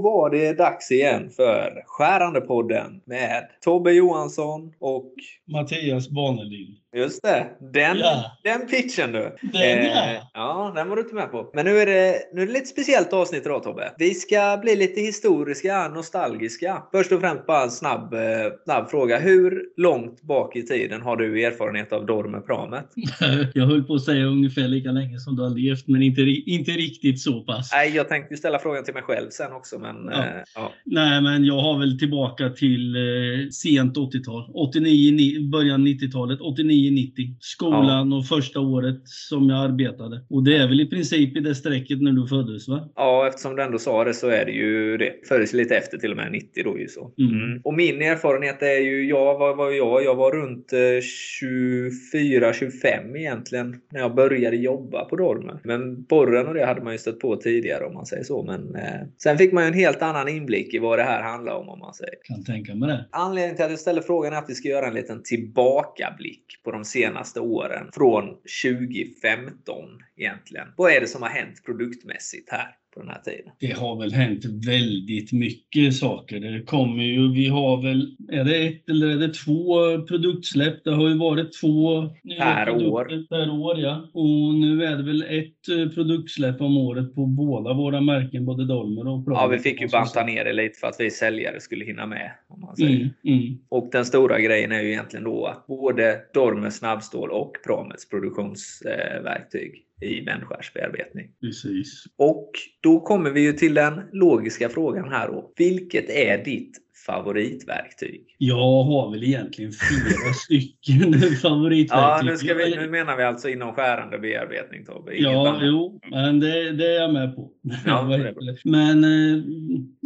var det dags igen för Skärandepodden med Tobbe Johansson och Mattias Barnelind. Just det. Den, Ja. den pitchen du. Den ja. ja, den var du inte med på. Men nu är, det, nu är det lite speciellt avsnitt idag Tobbe. Vi ska bli lite historiska, nostalgiska. Först och främst bara en snabb, eh, snabb fråga. Hur långt bak i tiden har du erfarenhet av Dormer-pramet? Jag höll på att säga ungefär lika länge som du har levt, men inte, inte riktigt så pass. Nej, jag tänkte ställa frågan till mig själv sen också, men Ja. eh, ja. Nej, men jag har väl tillbaka till eh, sent 80-tal. 89, ni- början 90-talet. 89-90. Skolan och första året som jag arbetade. Och det är väl i princip i det strecket när du föddes, va? Ja, eftersom du ändå sa det så är det ju det. Föddes lite efter till och med 90 då ju så. Mm. Och min erfarenhet är ju, jag vad var jag? Jag var runt eh, 24-25 egentligen när jag började jobba på Dormen. Men borren och det hade man ju stött på tidigare om man säger så. Men eh, sen fick man ju en helt annan inblick i vad det här handlar om om man säger. Kan tänka mig det. Anledningen till att jag ställer frågan är att vi ska göra en liten tillbakablick på de senaste åren. Från 2015 egentligen. Vad är det som har hänt produktmässigt här på den här tiden? Det har väl hänt väldigt mycket saker. Det kommer ju, vi har väl, är det ett eller är det två produktsläpp? Det har ju varit två Per år. Per år, ja. Och nu är det väl ett eh, produktsläpp om året på båda våra märken, både Dolmer och Pro. Ja, vi fick ju banta ner det lite för att vi säljare skulle hinna med. Om man säger. Mm, mm. Och den stora grejen är ju egentligen då att både Dormers snabbstål och Pramets produktionsverktyg i vändskärsbearbetning. Precis. Och då kommer vi ju till den logiska frågan här då. Vilket är ditt favoritverktyg? Jag har väl egentligen flera stycken favoritverktyg. Ja, nu, ska vi, nu menar vi alltså inom skärande bearbetning Tobbe. inget Ja, annat. jo, men det, det är jag med på. Ja, men eh,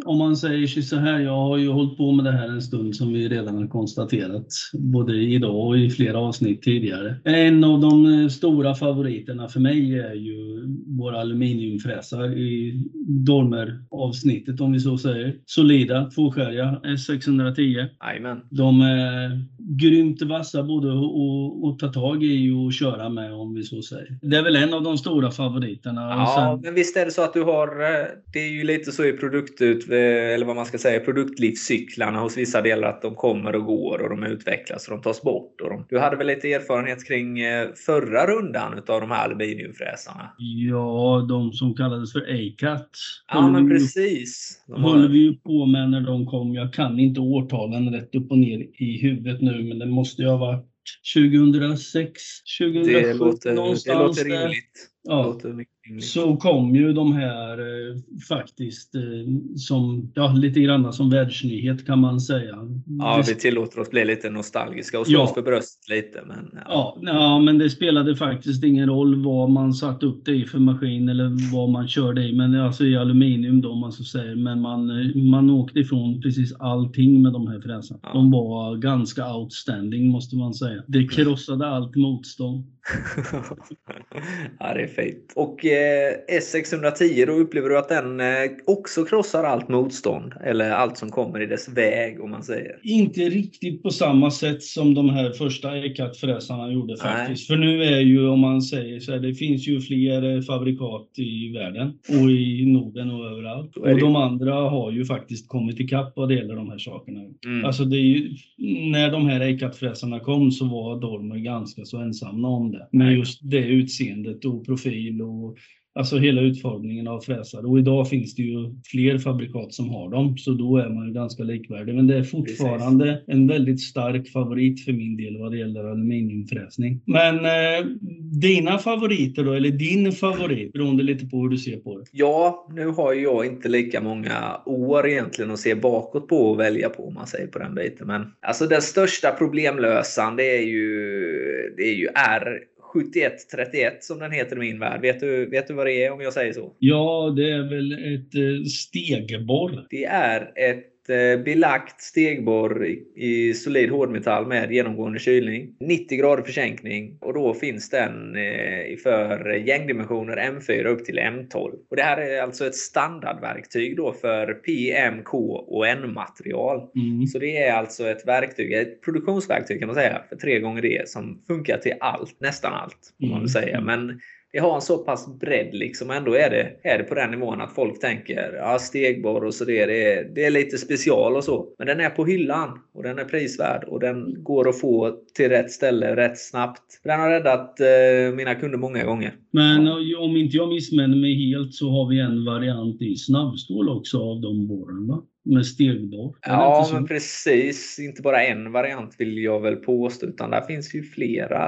om man säger så här, jag har ju hållit på med det här en stund som vi redan har konstaterat, både idag och i flera avsnitt tidigare. En av de eh, stora favoriterna för mig är ju våra aluminiumfräsar i Dormer-avsnittet om vi så säger. Solida, tvåskäriga S610. Jajamän. De är grymt vassa både att- ta tag i och köra med om vi så säger. Det är väl en av de stora favoriterna. Ja, sen- men visst är det så att du har... eh, Det är ju lite så i produktut... Eller vad man ska säga, produktlivscyklarna hos vissa delar att de kommer och går och de utvecklas och de tas bort. Och de, du hade väl lite erfarenhet kring eh, förra rundan utav de här aluminiumfräsarna? Ja, de som kallades för A-cut. Ja, men precis. De håller vi ju på med när de kom. Jag kan inte årtalen rätt upp och ner i huvudet nu, men det måste ju ha varit 2006, 2007 det, låter, det någonstans låter där. rimligt. Det Ja. låter mycket rimligt. Så kom ju de här eh, faktiskt eh, som, ja, lite grann som världsnyhet kan man säga. Ja, Det- vi tillåter oss bli lite nostalgiska och slå Ja. oss för bröstet lite. Men, ja. Ja, ja, men det spelade faktiskt ingen roll vad man satt upp det i för maskin eller vad man körde i. Men alltså i aluminium då om man så säger. Men man, eh, man åkte ifrån precis allting med de här fräsarna. Ja. De var ganska outstanding måste man säga. Det krossade allt motstånd. ja, det är fint. Och eh, S610, då upplever du att den eh, också krossar allt motstånd? Eller allt som kommer i dess väg, om man säger? Inte riktigt på samma sätt som de här första ECAT-fräsarna gjorde Nej. faktiskt. För nu är ju, om man säger så här, det finns ju fler eh, fabrikat i världen och i Norden och överallt. Och de andra har ju faktiskt kommit ikapp vad det gäller de här sakerna. Mm. Alltså ju, när de här ECAT-fräsarna kom så var Dormer ganska så ensamma om det. Med Nej. just det utseendet och profil och Alltså hela utformningen av fräsar. Och idag finns det ju fler fabrikat som har dem, så då är man ju ganska likvärdig. Men det är fortfarande en väldigt stark favorit för min del vad det gäller aluminiumfräsning. Men eh, dina favoriter då, eller din favorit, beroende lite på hur du ser på det. Ja, nu har ju jag inte lika många år egentligen att se bakåt på och välja på om man säger på den biten. Men alltså den största problemlösaren det är ju, det är ju R7131 som den heter i min värld. Vet du, vet du vad det är om jag säger så? Ja, det är väl ett eh, stegborr. Det är ett belagt stegborr i, solid hårdmetall med genomgående kylning. 90 grader försänkning och då finns den eh, för gängdimensioner M4 upp till M12. Och det här är alltså ett standardverktyg då för P, M, K och N-material. Mm. Så det är alltså ett verktyg, ett produktionsverktyg kan man säga, för tre gånger det som funkar till allt, nästan allt. Om man vill Mm. säga. Men det har en så pass bredd liksom. Ändå är det, är det på den nivån att folk tänker ja, stegborr och så det, det, är, det är lite special och så. Men den är på hyllan och den är prisvärd och den går att få till rätt ställe rätt snabbt. Den har räddat eh, mina kunder många gånger. Men ja. om inte jag missminner mig helt så har vi en variant i snabbstål också av de borrarna. va? Med stegborr. Ja, men precis. Inte bara en variant vill jag väl påstå, utan där finns ju flera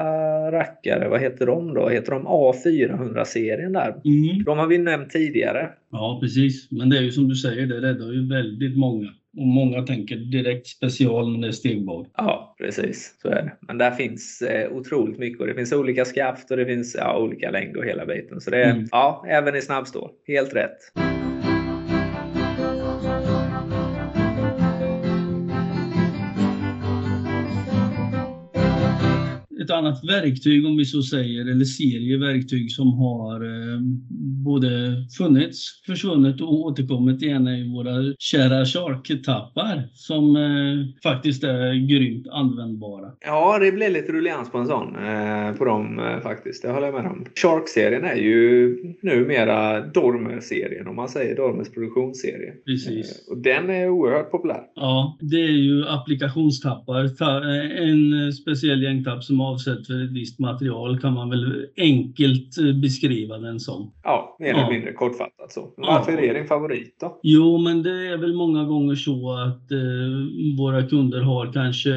rackare. Vad heter de då? Heter de A400-serien där? Mm. De har vi nämnt tidigare. Ja, precis. Men det är ju som du säger, det räddar ju väldigt många. Och många tänker direkt special när det är stegborr. Ja, precis. Så är det. Men där finns eh, otroligt mycket och det finns olika skaft och det finns ja, olika längd och hela biten. Så det är, mm. ja, även i snabbstål. Helt rätt. Ett annat verktyg, om vi så säger, eller serie verktyg som har eh, både funnits, försvunnit och återkommit igen är våra kära Shark-tappar som eh, faktiskt är grymt användbara. Ja, det blir lite rullians på en sån eh, på dem faktiskt. Det håller jag med om. Shark-serien är ju numera Dormer-serien om man säger Dormers produktionsserie. Precis. Och den är oerhört populär. Ja, det är ju applikationstappar. En speciell gängtapp som avsett för ett visst material kan man väl enkelt eh, beskriva den som. Ja, mer eller ja. mindre kortfattat så. Varför ja. är det din favorit då? Jo, men det är väl många gånger så att eh, våra kunder har kanske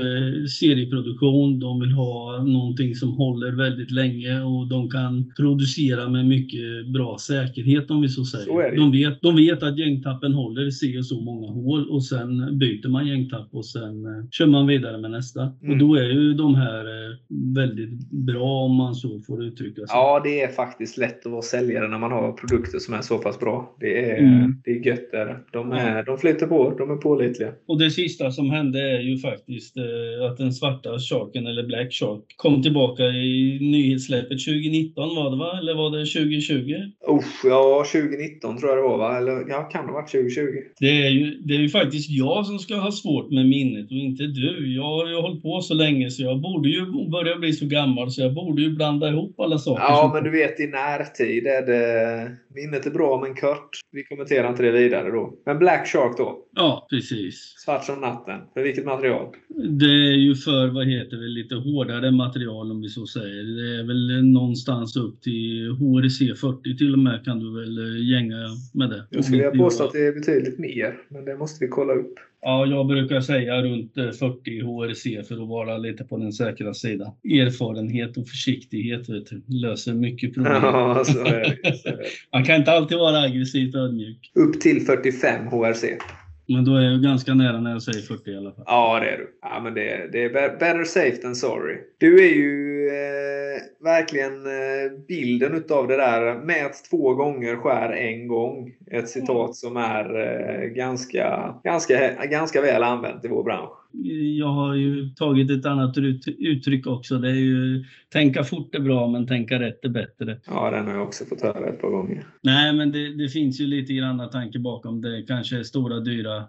serieproduktion. De vill ha någonting som håller väldigt länge och de kan producera med mycket bra säkerhet om vi så säger. Så de, vet, de vet att gängtappen håller si och så många hål och sen byter man gängtapp och sen eh, kör man vidare med nästa. Mm. Och då är ju de här eh, väldigt bra om man så får uttrycka sig. Ja, det är faktiskt lätt att vara säljare när man har produkter som är så pass bra. Det är, mm. det är gött. Där. De, är, de flyter på, de är pålitliga. Och det sista som hände är ju faktiskt eh, att den svarta Sharken, eller Black Shark, kom tillbaka i nyhetssläppet 2019 var det va? Eller var det 2020? Usch, ja 2019 tror jag det var va? Eller ja, kan det ha varit 2020? Det är, ju, det är ju faktiskt jag som ska ha svårt med minnet och inte du. Jag har ju hållit på så länge så jag borde ju börja bli så gammal så jag borde ju blanda ihop alla saker. Ja, men du vet i närtid är det... Minnet är bra men kort. Vi kommenterar inte det vidare då. Men Black Shark då? Ja, precis. Svart som natten. För vilket material? Det är ju för, vad heter det, lite hårdare material om vi så säger. Det är väl någonstans upp till HRC 40 till och med kan du väl eh, gänga med det. Jag skulle vilja påstå att det är betydligt mer, men det måste vi kolla upp. Ja, jag brukar säga runt 40 eh, HRC för att vara lite på den säkra sidan. Erfarenhet och försiktighet vet du, löser mycket problem. Ja, så är det. Så är det. Man kan inte alltid vara aggressivt ödmjuk. Upp till 45 HRC. Men då är jag ganska nära när jag säger 40 i alla fall. Ja, det är du. Ja, men det, det är better safe than sorry. Du är ju eh, verkligen eh, bilden utav det där. Mät två gånger, skär en gång. Ett citat som är eh, ganska, ganska, ganska väl använt i vår bransch jag har ju tagit ett annat uttryck också. Det är ju tänka fort är bra men tänka rätt är bättre. Ja, den har jag också fått höra ett par gånger. Nej, men det, det finns ju lite grann tanke bakom. Det kanske är stora, dyra, eh,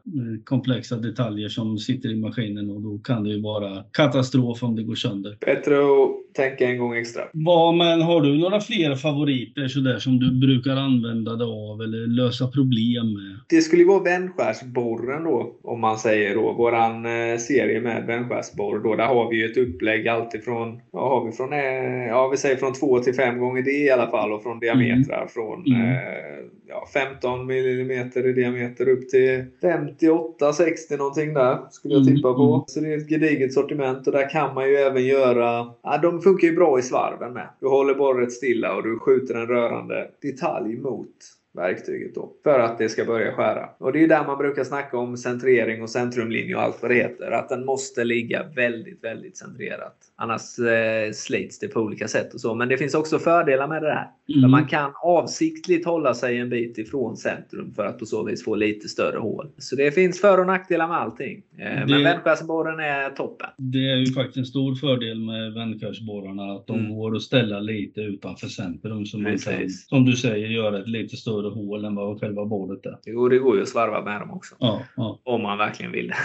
komplexa detaljer som sitter i maskinen och då kan det ju vara katastrof om det går sönder. Bättre att tänka en gång extra. Vad, men har du några fler favoriter sådär som du brukar använda dig av eller lösa problem med? Det skulle ju vara vändskärsborren då, om man säger då. Våran eh, serie med vändskärsborr. Då, där har vi ju ett upplägg alltifrån, ja, har vi från, eh, ja, vi säger från 2 till 5 gånger det i alla fall och från diametrar mm. från mm. Eh, ja, 15 mm i diameter upp till 58-60 någonting där skulle jag mm, tippa på. Mm. Så det är ett gediget sortiment och där kan man ju även göra, ja, de funkar ju bra i svarven med. Du håller borret stilla och du skjuter en rörande detalj mot verktyget då. För att det ska börja skära. Och det är där man brukar snacka om centrering och centrumlinje och allt vad det heter. Att den måste ligga väldigt, väldigt centrerat. Annars eh, slits det på olika sätt och så. Men det finns också fördelar med det där. Mm. man kan avsiktligt hålla sig en bit ifrån centrum för att på så vis få lite större hål. Så det finns för och nackdelar med allting. Eh, det, men vändskärsborren är toppen. Det är ju faktiskt en stor fördel med vändskärsborrarna att de mm. går att ställa lite utanför centrum. Så man kan, som du säger, göra ett lite större hål än vad själva bordet är. Jo, det går ju att svarva med dem också. Ja, ja. Om man verkligen vill det.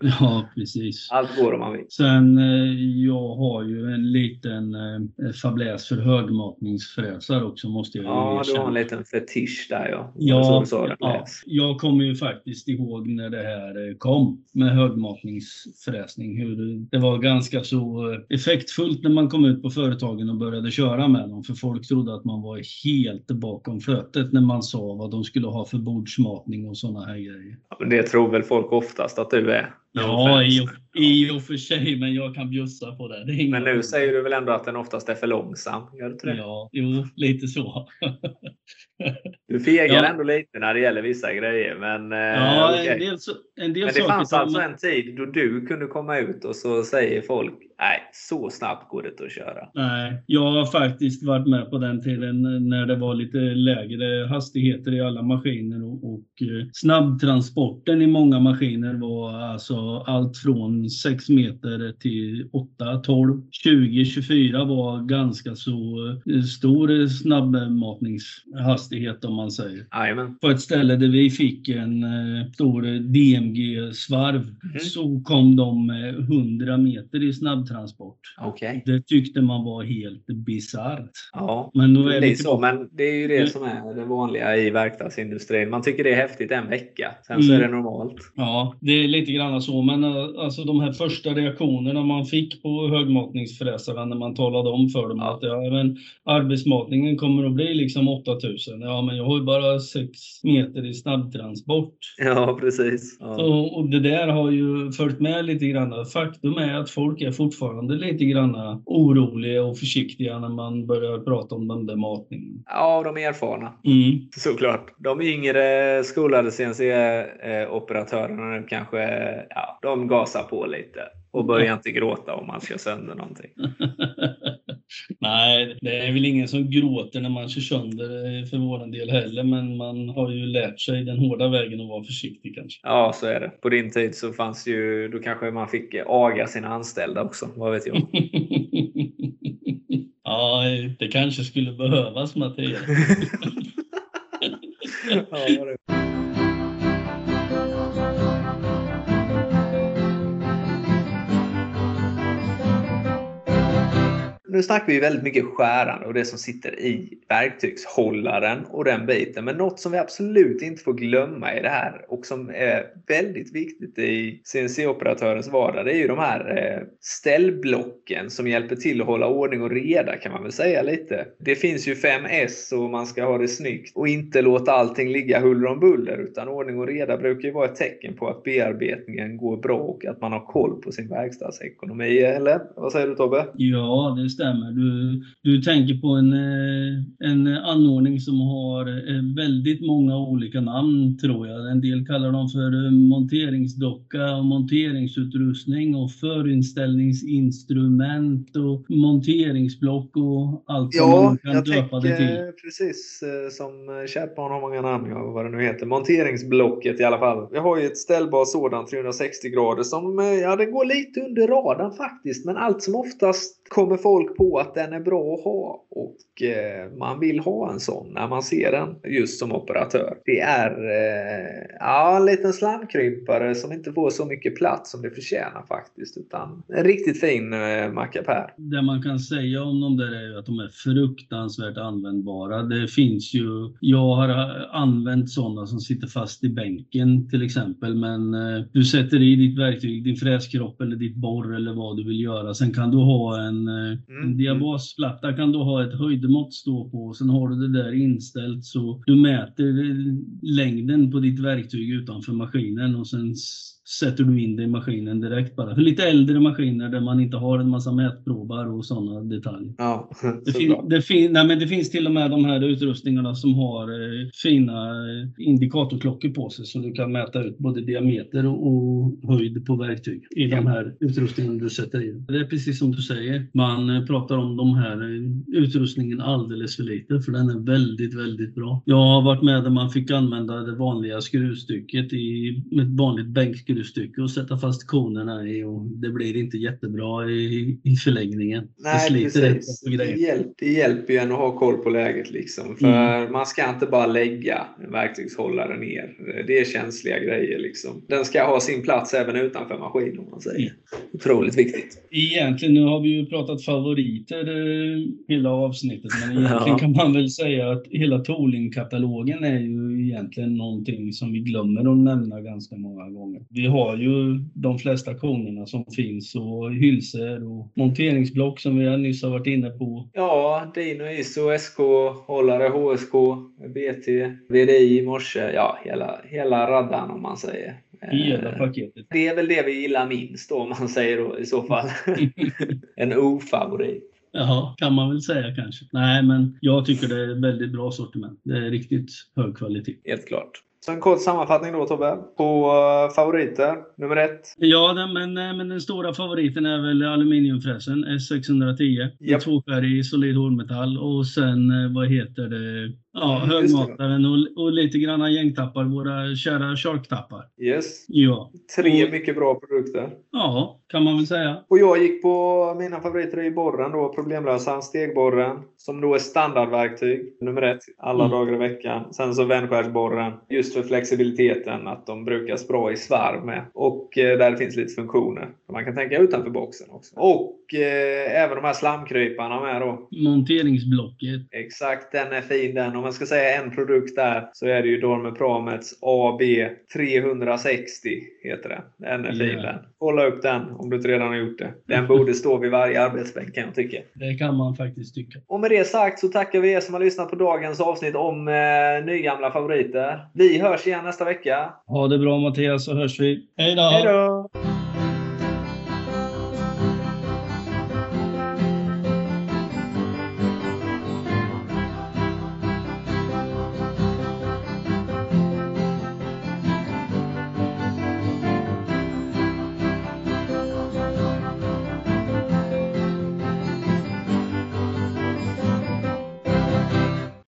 Ja, precis. Allt går om man vill. Sen, eh, jag har ju en liten eh, fabläs för högmatningsfräsar också måste jag Ja, du har erkänna. en liten fetisch där ja. Ja, ja, jag kommer ju faktiskt ihåg när det här eh, kom med högmatningsfräsning. Hur det- var ganska så effektfullt när man kom ut på företagen och började köra med dem. För folk trodde att man var helt bakom flötet när man sa vad de skulle ha för bordsmatning och sådana här grejer. Ja, det tror väl folk oftast att du är. Ja, i och, i och för sig, men jag kan bjussa på det. det Men nu problem. säger du väl ändå att den oftast är för långsam? Gör du inte det? Ja, jo, lite så. Du fegar Ja. ändå lite när det gäller vissa grejer. Men, eh, Ja, okej. en del, en del men det fanns alltså en tid då du kunde komma ut och så säger folk nej, så snabbt går det inte att köra. Nej, jag har faktiskt varit med på den tiden när det var lite lägre hastigheter i alla maskiner och, och eh, snabbtransporten i många maskiner var alltså allt från 6 meter till 8, 12, 20, 24 var ganska så eh, stor snabbmatningshastighet om man säger. Jajamän. På ett ställe där vi fick en eh, stor DMG-svarv Mhm. så kom de med 100 meter i snabbtransport. Okej. Det tyckte man var helt bisarrt. Ja. Men då Det är blir vi så, men det är ju det Mm. som är det vanliga i verkstadsindustrin. Man tycker det är häftigt en vecka, sen så Mm. är det normalt. Ja, det är lite grann så. Men eh, alltså de här första reaktionerna man fick på högmatningsfräsarna när man talade om för dem Ja. att ja, men arbetsmatningen kommer att bli liksom 8000. Ja, men jag har ju bara 6 meter i snabbtransport. Ja, precis. Ja. Och, och det där har ju följt med lite grann. Faktum är att folk är fortfarande lite grann oroliga och försiktiga när man börjar prata om den där matningen. ja, de är erfarna. Mm. Såklart. De yngre skolade CNC-operatörerna nu kanske, ja, de gasar på lite. Och börjar inte gråta om man ska sönder någonting. Nej, det är väl ingen som gråter när man kör sönder eh, för våran del heller, men man har ju lärt sig den hårda vägen att vara försiktig kanske. Ja, så är det. På din tid så fanns ju, då kanske man fick aga sina anställda också. Vad vet jag. ja, det kanske skulle behövas Mattias. ja, det. Nu snackar vi väldigt mycket skärande och det som sitter i verktygshållaren och den biten. Men något som vi absolut inte får glömma i det här och som är väldigt viktigt i CNC-operatörens vardag, det är ju de här eh, ställblocken som hjälper till att hålla ordning och reda kan man väl säga lite. Det finns ju 5S och man ska ha det snyggt och inte låta allting ligga huller om buller utan ordning och reda brukar ju vara ett tecken på att bearbetningen går bra och att man har koll på sin verkstadsekonomi. Eller vad säger du Tobbe? Ja, det stämmer. Du, du tänker på en, eh, en anordning som har eh, väldigt många olika namn tror jag. En del kallar dem för eh, monteringsdocka och monteringsutrustning och förinställningsinstrument och monteringsblock och allt som man kan döpa det till. precis eh, som barn har många namn, ja, vad det nu heter. Monteringsblocket i alla fall. Vi har ju ett ställbart sådant 360 grader som, ja det går lite under radarn faktiskt. Men allt som oftast kommer folk på att den är bra att ha och eh, man vill ha en sån när man ser den just som operatör. Det är eh, ja, en liten slamkrympare som inte får så mycket plats som det förtjänar faktiskt. Utan en riktigt fin eh, mackapär. Det man kan säga om dem där är ju att de är fruktansvärt användbara. Det finns ju, jag har eh, använt sådana som sitter fast i bänken till exempel. Men eh, du sätter i ditt verktyg, din fräskropp eller ditt borr eller vad du vill göra. Sen kan du ha en, eh, Mm. en diabasplatta kan du ha ett höjdmått stå på. och Sen har du det där inställt så du mäter eh, längden på ditt verktyg utanför maskinen och sen sätter du in det i maskinen direkt bara. För lite äldre maskiner där man inte har en massa mätprobar och sådana detaljer. Ja, Det, fin, det, fin, nej, men det finns till och med de här utrustningarna som har eh, fina eh, indikatorklockor på sig så du kan mäta ut både diameter och, höjd på verktyg i Ja. de här utrustningarna du sätter in. Det är precis som du säger. Man eh, pratar om de här eh, utrustningen alldeles för lite för den är väldigt, väldigt bra. Jag har varit med där man fick använda det vanliga skruvstycket i ett vanligt bänkskruvstycke oljestycke att sätta fast konerna i och det blir inte jättebra i, i förlängningen. Nej, det precis. Det, hjälp, det hjälper ju en att ha koll på läget. Liksom. För mm. man ska inte bara lägga en verktygshållare ner. Det är känsliga grejer. Liksom. Den ska ha sin plats även utanför maskinen om man säger. Mm. Otroligt viktigt. Egentligen, nu har vi ju pratat favoriter eh, hela avsnittet, men egentligen ja. kan man väl säga att hela Tooling-katalogen är ju egentligen någonting som vi glömmer att nämna ganska många gånger. Vi har ju de flesta konerna som finns och hylsor och monteringsblock som vi nyss har varit inne på. Ja, Dino, ISO, SK, hållare, HSK, BT, VDI i morse. Ja, hela, hela raddan om man säger. Hela paketet. Det är väl det vi gillar minst då, om man säger då, i så fall. en ofavorit. Jaha, kan man väl säga kanske. Nej, men jag tycker det är väldigt bra sortiment. Det är riktigt hög kvalitet. Helt klart. Så en kort sammanfattning då Tobbe, på uh, favoriter. Nummer ett? Ja, den, men, men den stora favoriten är väl aluminiumfräsen S610. Yep. Tvåfärgig solid hårdmetall och sen, eh, vad heter det, Ja, högmataren och, och lite granna gängtappar, våra kära Shark-tappar. Yes. Ja. Tre mycket bra produkter. Ja, kan man väl säga. Och jag gick på mina favoriter i borren då, problemlösaren, stegborren, som då är standardverktyg, nummer ett, alla mm. dagar i veckan. Sen så vändskärsborren, just för flexibiliteten, att de brukas bra i svarv med. Och eh, där det finns lite funktioner. Man kan tänka utanför boxen också. Och eh, även de här slamkryparna med då. Monteringsblocket. Exakt, den är fin den om man ska säga en produkt där så är det ju Dorme Pramets AB 360 heter det. Den är fin yeah. den. Kolla upp den om du inte redan har gjort det. Den borde stå vid varje arbetsbänk kan jag tycka. Det kan man faktiskt tycka. Och med det sagt så tackar vi er som har lyssnat på dagens avsnitt om eh, nygamla favoriter. Vi hörs igen nästa vecka. Ha det bra Mattias så hörs vi. Hej då!